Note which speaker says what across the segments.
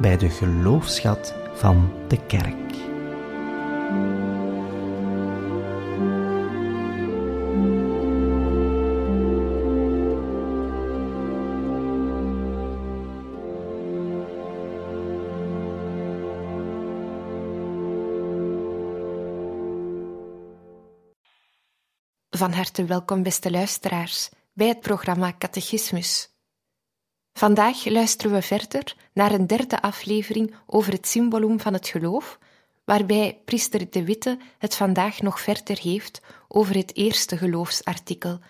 Speaker 1: bij de geloofschat van de kerk.
Speaker 2: Van harte welkom, beste luisteraars, bij het programma Catechismus. Vandaag luisteren we verder naar een derde aflevering over het symbolum van het geloof, waarbij priester De Witte het vandaag nog verder heeft over het eerste geloofsartikel.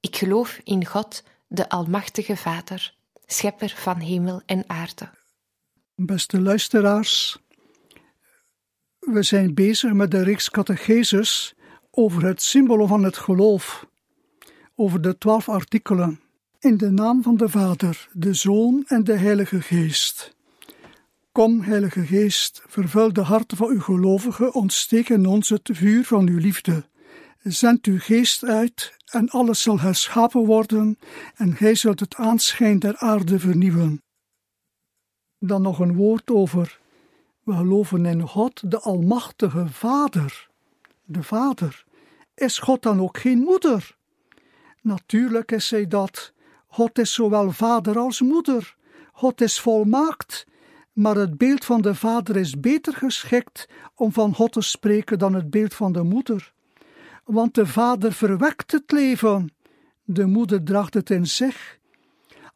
Speaker 2: Ik geloof in God, de Almachtige Vader, schepper van hemel en aarde.
Speaker 3: Beste luisteraars, we zijn bezig met de reeks catecheses over het symbool van het geloof, over de twaalf artikelen. In de naam van de Vader, de Zoon en de Heilige Geest. Kom, Heilige Geest, vervul de harten van uw gelovigen, ontsteek in ons het vuur van uw liefde. Zend uw geest uit en alles zal herschapen worden en gij zult het aanschijn der aarde vernieuwen. Dan nog een woord over. We geloven in God, de Almachtige Vader. De Vader. Is God dan ook geen moeder? Natuurlijk is zij dat. God is zowel vader als moeder. God is volmaakt, maar het beeld van de vader is beter geschikt om van God te spreken dan het beeld van de moeder. Want de vader verwekt het leven, de moeder draagt het in zich.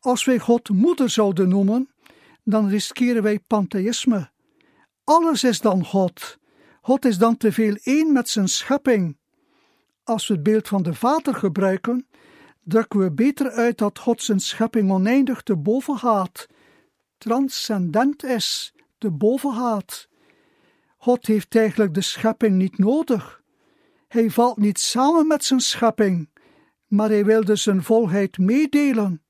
Speaker 3: Als wij God moeder zouden noemen, dan riskeren wij pantheïsme. Alles is dan God. God is dan te veel één met zijn schepping. Als we het beeld van de Vader gebruiken, drukken we beter uit dat God zijn schepping oneindig te boven gaat, transcendent is, te boven gaat. God heeft eigenlijk de schepping niet nodig. Hij valt niet samen met zijn schepping, maar hij wilde zijn volheid meedelen.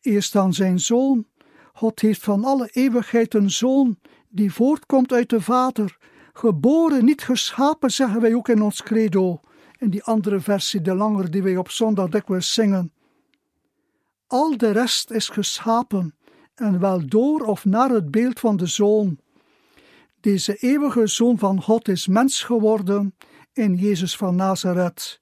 Speaker 3: Eerst aan zijn zoon. God heeft van alle eeuwigheid een zoon die voortkomt uit de Vader, geboren, niet geschapen, zeggen wij ook in ons credo die andere versie, de langere die wij op zondag dikwijls zingen. Al de rest is geschapen en wel door of naar het beeld van de Zoon. Deze eeuwige Zoon van God is mens geworden in Jezus van Nazareth.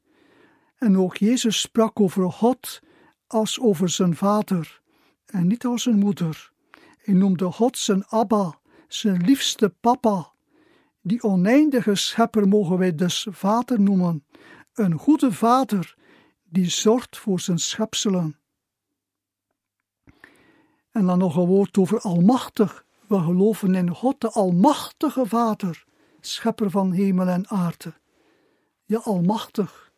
Speaker 3: En ook Jezus sprak over God als over zijn vader en niet als zijn moeder. Hij noemde God zijn Abba, zijn liefste papa. Die oneindige schepper mogen wij dus vader noemen, een goede vader die zorgt voor zijn schepselen. En dan nog een woord over almachtig. We geloven in God, de almachtige Vader, schepper van hemel en aarde. Ja, almachtig.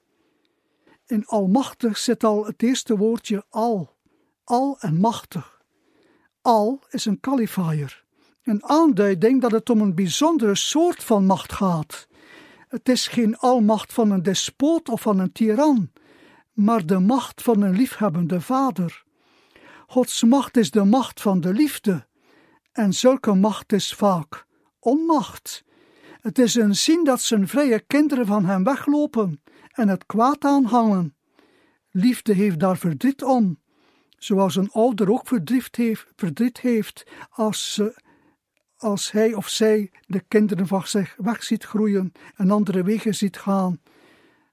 Speaker 3: In almachtig zit al het eerste woordje al, al en machtig. Al is een qualifier, een aanduiding dat het om een bijzondere soort van macht gaat. Het is geen almacht van een despoot of van een tiran, maar de macht van een liefhebbende vader. Gods macht is de macht van de liefde, en zulke macht is vaak onmacht. Het is een zin dat zijn vrije kinderen van hem weglopen en het kwaad aanhangen. Liefde heeft daar verdriet om, zoals een ouder ook verdriet heeft, verdriet heeft als ze als hij of zij de kinderen van zich weg ziet groeien en andere wegen ziet gaan.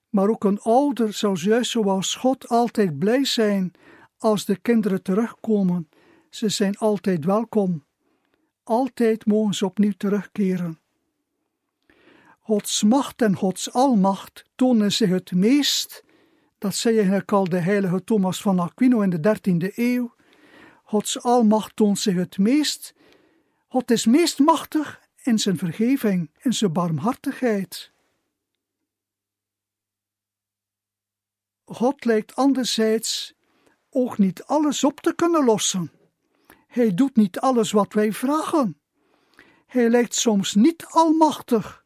Speaker 3: Maar ook een ouder zou juist zoals God altijd blij zijn als de kinderen terugkomen. Ze zijn altijd welkom. Altijd mogen ze opnieuw terugkeren. Gods macht en Gods almacht tonen zich het meest, dat zei eigenlijk al de heilige Thomas van Aquino in de dertiende eeuw. Gods almacht toont zich het meest God is meest machtig in zijn vergeving, in zijn barmhartigheid. God lijkt anderzijds ook niet alles op te kunnen lossen. Hij doet niet alles wat wij vragen. Hij lijkt soms niet almachtig.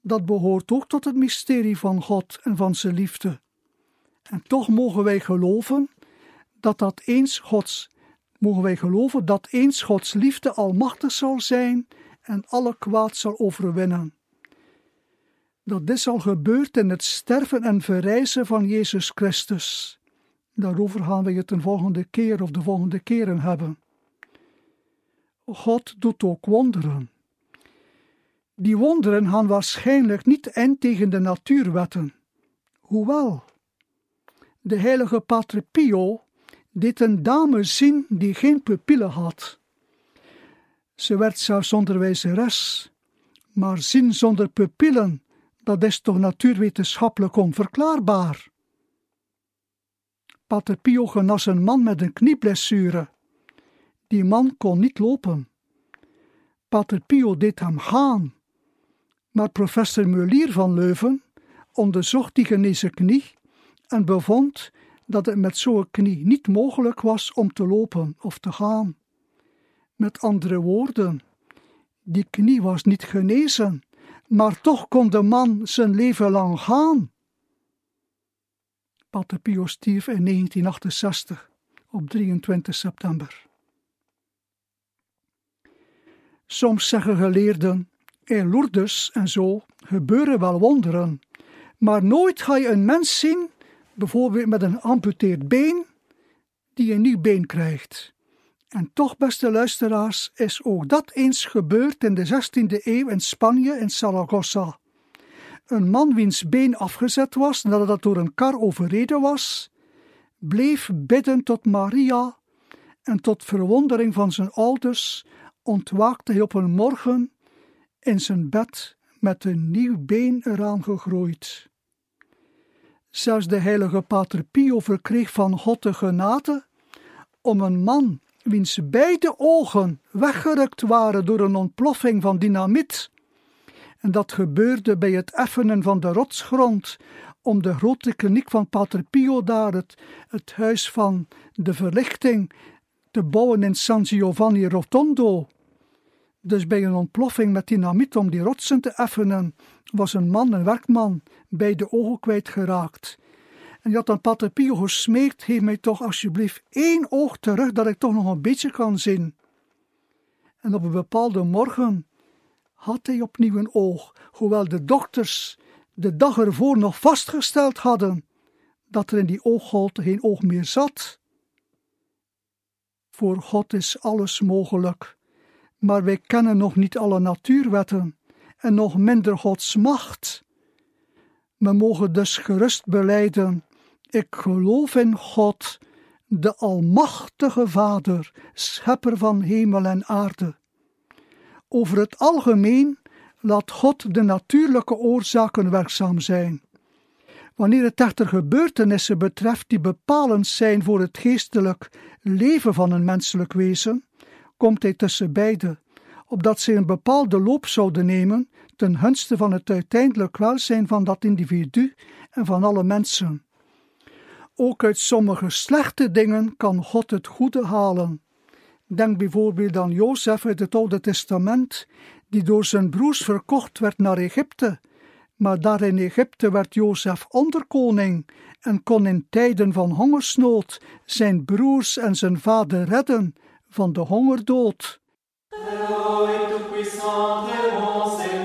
Speaker 3: Dat behoort ook tot het mysterie van God en van zijn liefde. En toch mogen wij geloven dat dat eens Gods, mogen wij geloven dat eens Gods liefde almachtig zal zijn en alle kwaad zal overwinnen. Dat dit zal gebeurd in het sterven en verrijzen van Jezus Christus. Daarover gaan we het een volgende keer of de volgende keren hebben. God doet ook wonderen. Die wonderen gaan waarschijnlijk niet in tegen de natuurwetten. Hoewel, de heilige Pater Pio deed een dame zien die geen pupillen had. Ze werd zelfs onderwijzeres, maar zien zonder pupillen, dat is toch natuurwetenschappelijk onverklaarbaar. Pater Pio genas een man met een knieblessure. Die man kon niet lopen. Pater Pio deed hem gaan. Maar professor Meulier van Leuven onderzocht die genezen knie en bevond dat het met zo'n knie niet mogelijk was om te lopen of te gaan. Met andere woorden, die knie was niet genezen, maar toch kon de man zijn leven lang gaan. Pater Pio stierf in 1968 op 23 september. Soms zeggen geleerden, in Lourdes en zo gebeuren wel wonderen, maar nooit ga je een mens zien, bijvoorbeeld met een amputeerd been, die een nieuw been krijgt. En toch, beste luisteraars, is ook dat eens gebeurd in de 16e eeuw in Spanje, in Saragossa. Een man wiens been afgezet was nadat dat door een kar overreden was, bleef bidden tot Maria en tot verwondering van zijn ouders ontwaakte hij op een morgen in zijn bed met een nieuw been eraan gegroeid. Zelfs de heilige Pater Pio verkreeg van God de genade om een man wiens beide ogen weggerukt waren door een ontploffing van dynamiet. En dat gebeurde bij het effenen van de rotsgrond om de grote kliniek van Pater Pio daar, het, het huis van de verlichting, te bouwen in San Giovanni Rotondo. Dus bij een ontploffing met dynamiet om die rotsen te effenen, was een man, een werkman, beide ogen kwijtgeraakt. En die had Pater Pio gesmeekt, geef mij toch alsjeblieft één oog terug, dat ik toch nog een beetje kan zien. En op een bepaalde morgen had hij opnieuw een oog, hoewel de dokters de dag ervoor nog vastgesteld hadden dat er in die oogholte geen oog meer zat. Voor God is alles mogelijk, maar wij kennen nog niet alle natuurwetten en nog minder Gods macht. We mogen dus gerust beleiden ik geloof in God, de Almachtige Vader, Schepper van hemel en aarde. Over het algemeen laat God de natuurlijke oorzaken werkzaam zijn. Wanneer het echter gebeurtenissen betreft die bepalend zijn voor het geestelijk leven van een menselijk wezen, komt hij tussen beide, opdat ze een bepaalde loop zouden nemen ten gunste van het uiteindelijk welzijn van dat individu en van alle mensen. Ook uit sommige slechte dingen kan God het goede halen. Denk bijvoorbeeld aan Jozef uit het Oude Testament, die door zijn broers verkocht werd naar Egypte. Maar daar in Egypte werd Jozef onderkoning en kon in tijden van hongersnood zijn broers en zijn vader redden van de hongerdood. Deo et tout puissant, très bon Seigneur.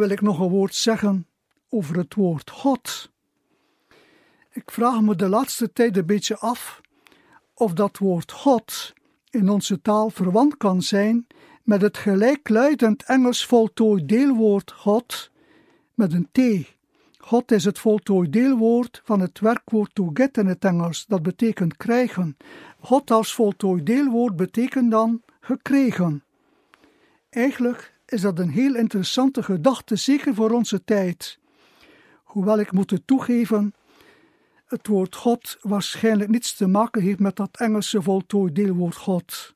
Speaker 3: Wil ik nog een woord zeggen over het woord God. Ik vraag me de laatste tijd een beetje af of dat woord God in onze taal verwant kan zijn met het gelijkluidend Engels voltooid deelwoord God met een T. God is het voltooid deelwoord van het werkwoord to get in het Engels, dat betekent krijgen. God als voltooid deelwoord betekent dan gekregen. Eigenlijk is dat een heel interessante gedachte, zeker voor onze tijd. Hoewel ik moet toegeven, het woord God waarschijnlijk niets te maken heeft met dat Engelse voltooid deelwoord God.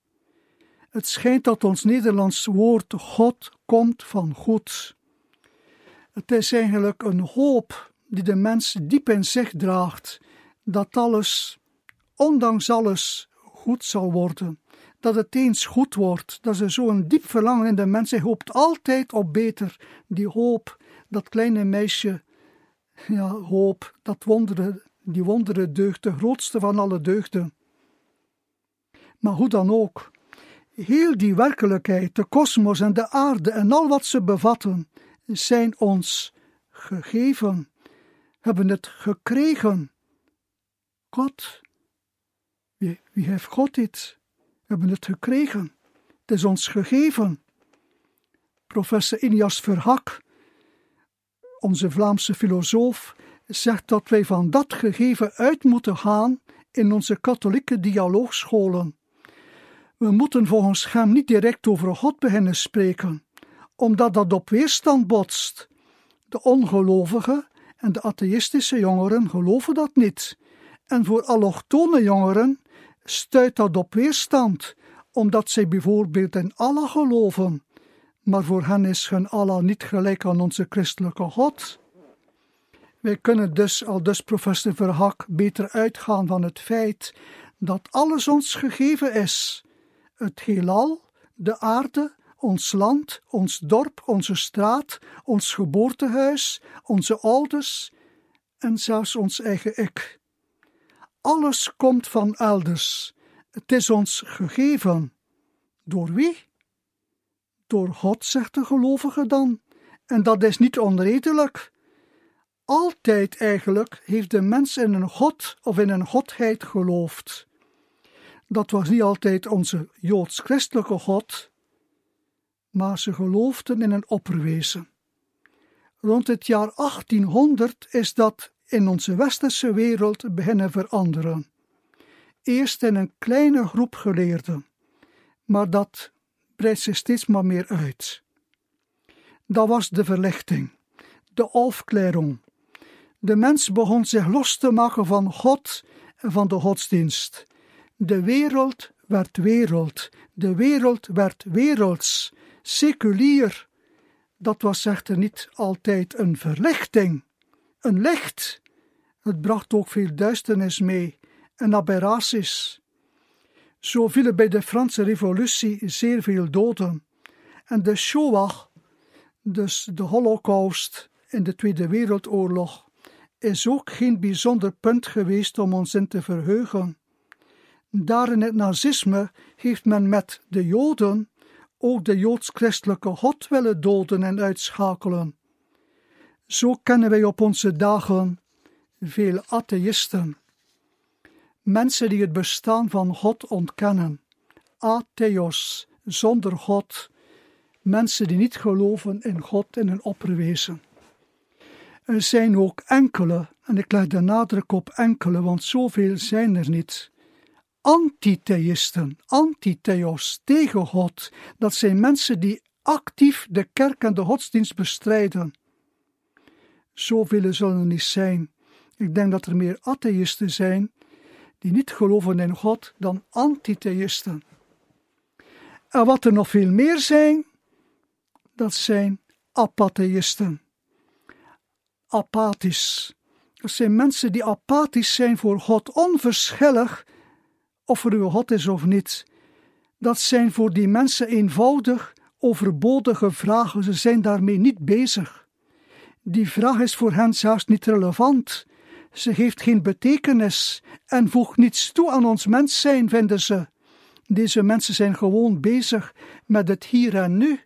Speaker 3: Het schijnt dat ons Nederlands woord God komt van goed. Het is eigenlijk een hoop die de mens diep in zich draagt, dat alles, ondanks alles, goed zal worden. Dat het eens goed wordt. Dat is zo'n diep verlangen in de mens. Hij hoopt altijd op beter. Die hoop, dat kleine meisje, ja, hoop, dat wonderen, die wonderen deugd, de grootste van alle deugden. Maar hoe dan ook, heel die werkelijkheid, de kosmos en de aarde en al wat ze bevatten, zijn ons gegeven, hebben het gekregen. God, wie, wie heeft God dit? Hebben het gekregen. Het is ons gegeven. Professor Inias Verhak, onze Vlaamse filosoof, zegt dat wij van dat gegeven uit moeten gaan in onze katholieke dialoogscholen. We moeten volgens hem niet direct over God beginnen spreken, omdat dat op weerstand botst. De ongelovige en de atheïstische jongeren geloven dat niet. En voor allochtone jongeren stuit dat op weerstand, omdat zij bijvoorbeeld in Allah geloven. Maar voor hen is hun Allah niet gelijk aan onze christelijke God. Wij kunnen dus, al dus professor Verhak, beter uitgaan van het feit dat alles ons gegeven is. Het heelal, de aarde, ons land, ons dorp, onze straat, ons geboortehuis, onze ouders en zelfs ons eigen ik. Alles komt van elders. Het is ons gegeven. Door wie? Door God, zegt de gelovige dan. En dat is niet onredelijk. Altijd eigenlijk heeft de mens in een God of in een godheid geloofd. Dat was niet altijd onze joods-christelijke God, maar ze geloofden in een opperwezen. Rond het jaar 1800 is dat in onze westerse wereld beginnen veranderen. Eerst in een kleine groep geleerden, maar dat breidt zich steeds maar meer uit. Dat was de verlichting, de aufklärung. De mens begon zich los te maken van God en van de godsdienst. De wereld werd wereld, de wereld werd werelds, seculier. Dat was echter niet altijd een verlichting, een licht. Het bracht ook veel duisternis mee en aberraties. Zo vielen bij de Franse Revolutie zeer veel doden. En de Shoah, dus de Holocaust in de Tweede Wereldoorlog, is ook geen bijzonder punt geweest om ons in te verheugen. Daar in het nazisme heeft men met de Joden ook de joods-christelijke God willen doden en uitschakelen. Zo kennen wij op onze dagen veel atheïsten. Mensen die het bestaan van God ontkennen. Atheos, zonder God. Mensen die niet geloven in God en een opperwezen. Er zijn ook enkele, en ik leg de nadruk op enkele, want zoveel zijn er niet. Antitheïsten, antitheos, tegen God. Dat zijn mensen die actief de kerk en de godsdienst bestrijden. Zoveel zullen er niet zijn. Ik denk dat er meer atheïsten zijn die niet geloven in God dan antitheïsten. En wat er nog veel meer zijn, dat zijn apatheïsten. Apathisch. Dat zijn mensen die apathisch zijn voor God, onverschillig of er uw God is of niet. Dat zijn voor die mensen eenvoudig overbodige vragen. Ze zijn daarmee niet bezig. Die vraag is voor hen zelfs niet relevant. Ze heeft geen betekenis en voegt niets toe aan ons mens zijn, vinden ze. Deze mensen zijn gewoon bezig met het hier en nu.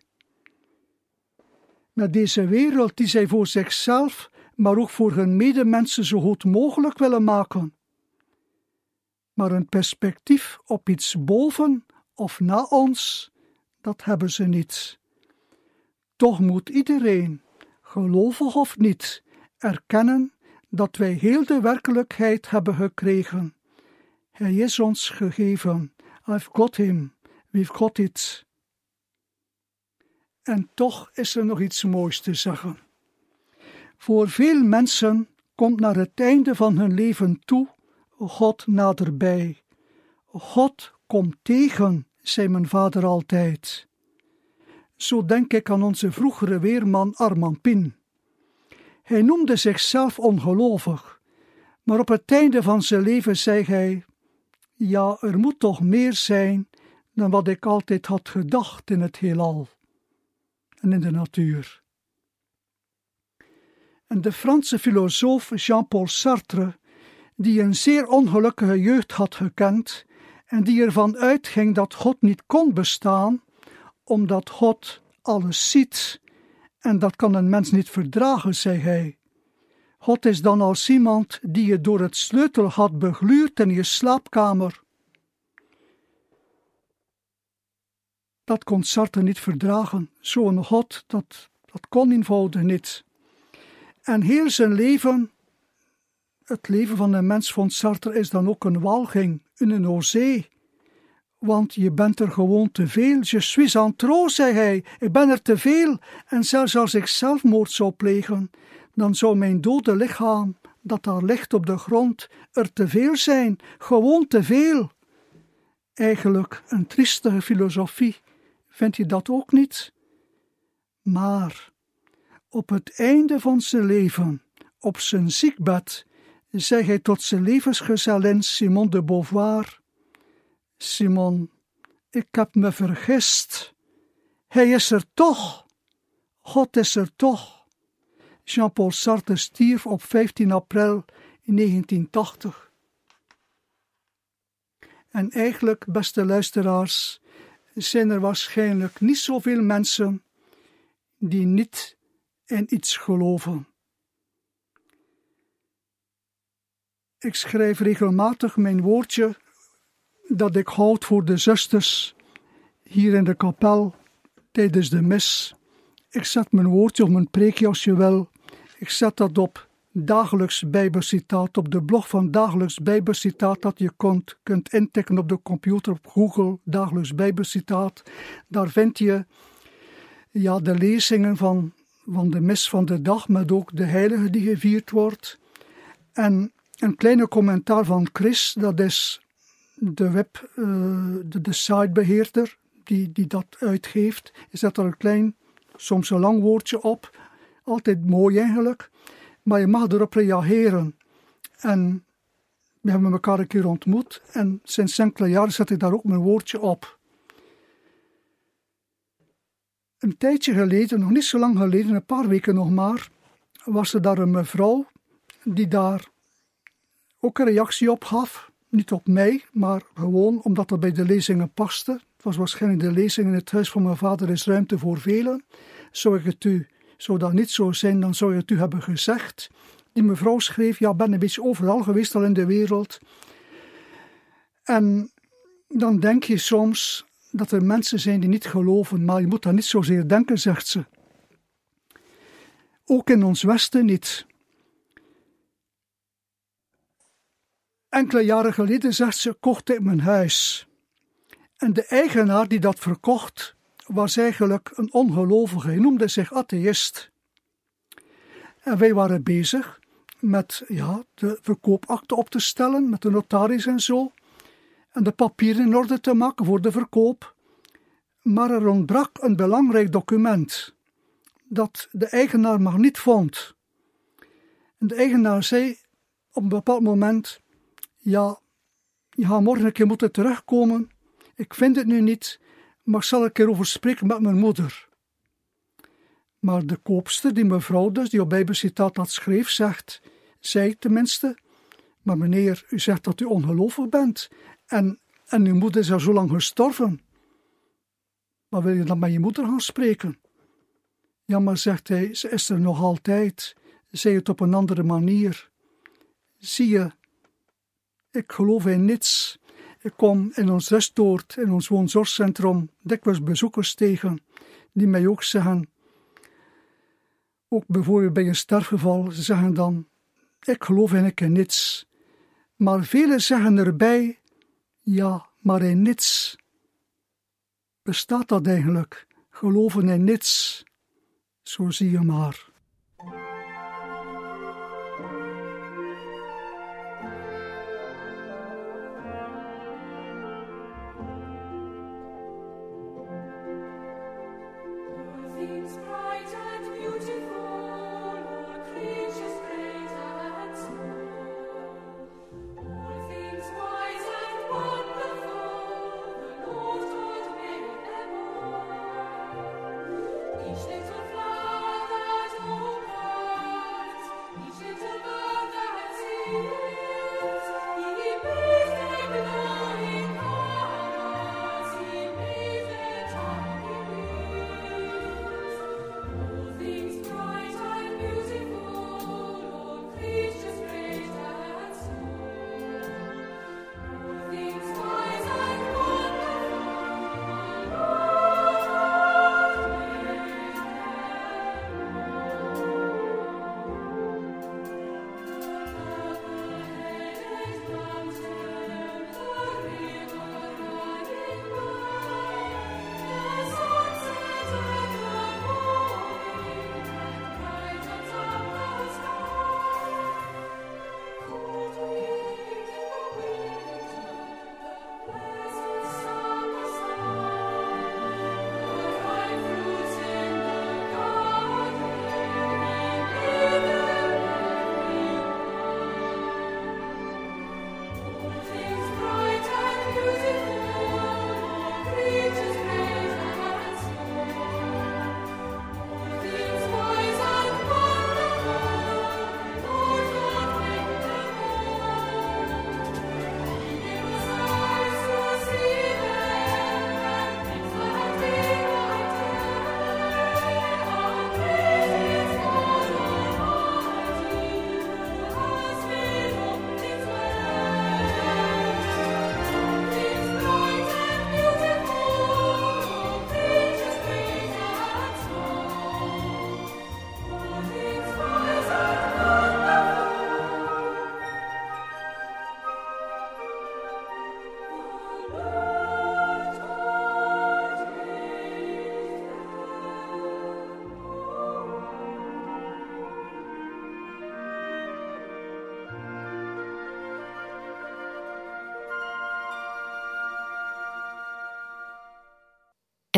Speaker 3: met deze wereld die zij voor zichzelf, maar ook voor hun medemensen zo goed mogelijk willen maken. Maar een perspectief op iets boven of na ons, dat hebben ze niet. Toch moet iedereen, gelovig of niet, erkennen dat wij heel de werkelijkheid hebben gekregen. Hij is ons gegeven. I've got him. We've got it. En toch is er nog iets moois te zeggen. Voor veel mensen komt naar het einde van hun leven toe God naderbij. God komt tegen, zei mijn vader altijd. Zo denk ik aan onze vroegere weerman Armand Pin. Hij noemde zichzelf ongelovig, maar op het einde van zijn leven zei hij: Ja, er moet toch meer zijn dan wat ik altijd had gedacht in het heelal en in de natuur. En de Franse filosoof Jean-Paul Sartre, die een zeer ongelukkige jeugd had gekend en die ervan uitging dat God niet kon bestaan, omdat God alles ziet en dat kan een mens niet verdragen, zei hij. God is dan als iemand die je door het sleutelgat begluurt in je slaapkamer. Dat kon Sartre niet verdragen. Zo'n God, dat, dat kon eenvoudig niet. En heel zijn leven, het leven van een mens vond Sartre, is dan ook een walging, een ozee. Want je bent er gewoon te veel. Je suis en trop, zei hij. Ik ben er te veel. En zelfs als ik zelfmoord zou plegen, dan zou mijn dode lichaam, dat daar ligt op de grond, er te veel zijn. Gewoon te veel. Eigenlijk een triestige filosofie Vind je dat ook niet? Maar op het einde van zijn leven, op zijn ziekbed, zei hij tot zijn levensgezellin Simone de Beauvoir: Simon, ik heb me vergist. Hij is er toch. God is er toch. Jean-Paul Sartre stierf op 15 april 1980. En eigenlijk, beste luisteraars, zijn er waarschijnlijk niet zoveel mensen die niet in iets geloven. Ik schrijf regelmatig mijn woordje dat ik houd voor de zusters hier in de kapel tijdens de mis. Ik zet mijn woordje of mijn preekje als je wil. Ik zet dat op dagelijks Bijbelcitaat op de blog van dagelijks Bijbelcitaat dat je kunt, kunt intikken op de computer op Google, dagelijks Bijbelcitaat. Daar vind je ja, de lezingen van, van de mis van de dag, met ook de heilige die gevierd wordt. En een kleine commentaar van Chris, dat is de web, uh, de, de sitebeheerder die, die dat uitgeeft. Zet er een klein, soms een lang woordje op. Altijd mooi eigenlijk maar je mag erop reageren. En we hebben elkaar een keer ontmoet en sinds enkele jaren zet ik daar ook mijn woordje op. Een tijdje geleden, nog niet zo lang geleden, een paar weken nog maar, was er daar een mevrouw die daar ook een reactie op gaf. Niet op mij, maar gewoon omdat het bij de lezingen paste. Het was waarschijnlijk de lezing in het huis van mijn vader is ruimte voor velen. Zou ik het u zou dat niet zo zijn, dan zou je het u hebben gezegd. Die mevrouw schreef, ja, ben een beetje overal geweest al in de wereld. En dan denk je soms dat er mensen zijn die niet geloven, maar je moet dat niet zozeer denken, zegt ze. Ook in ons Westen niet. Enkele jaren geleden, zegt ze, kocht ik mijn huis. En de eigenaar die dat verkocht, was eigenlijk een ongelovige. Hij noemde zich atheïst. En wij waren bezig met ja, de verkoopakte op te stellen, met de notaris en zo. En de papieren in orde te maken voor de verkoop. Maar er ontbrak een belangrijk document dat de eigenaar maar niet vond. En de eigenaar zei op een bepaald moment: Ja, je gaat morgen een keer moeten terugkomen. Ik vind het nu niet maar zal ik erover spreken met mijn moeder. Maar de koopster, die mevrouw dus, die op Bijbelcitaat dat schreef, zegt, zei tenminste, maar meneer, u zegt dat u ongelovig bent en, en uw moeder is al zo lang gestorven. Maar wil je dan met je moeder gaan spreken?
Speaker 4: Ja, maar zegt hij, ze is er nog altijd. Zij het op een andere manier. Zie je, ik geloof in niets. Ik kom in ons restoort, in ons woonzorgcentrum, dikwijls bezoekers tegen, die mij ook zeggen, ook bijvoorbeeld bij een sterfgeval, ze zeggen dan, ik geloof in ik in niets. Maar velen zeggen erbij, ja, maar in niets. Bestaat dat eigenlijk? Geloven in niets? Zo zie je maar. Bye.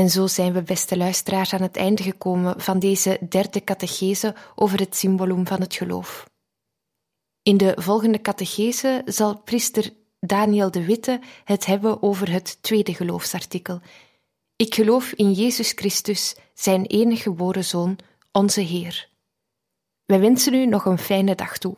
Speaker 2: En zo zijn we, beste luisteraars, aan het einde gekomen van deze derde catechese over het symbolum van het geloof. In de volgende catechese zal priester Daniel de Witte het hebben over het tweede geloofsartikel. Ik geloof in Jezus Christus, zijn enige geboren Zoon, onze Heer. Wij wensen u nog een fijne dag toe.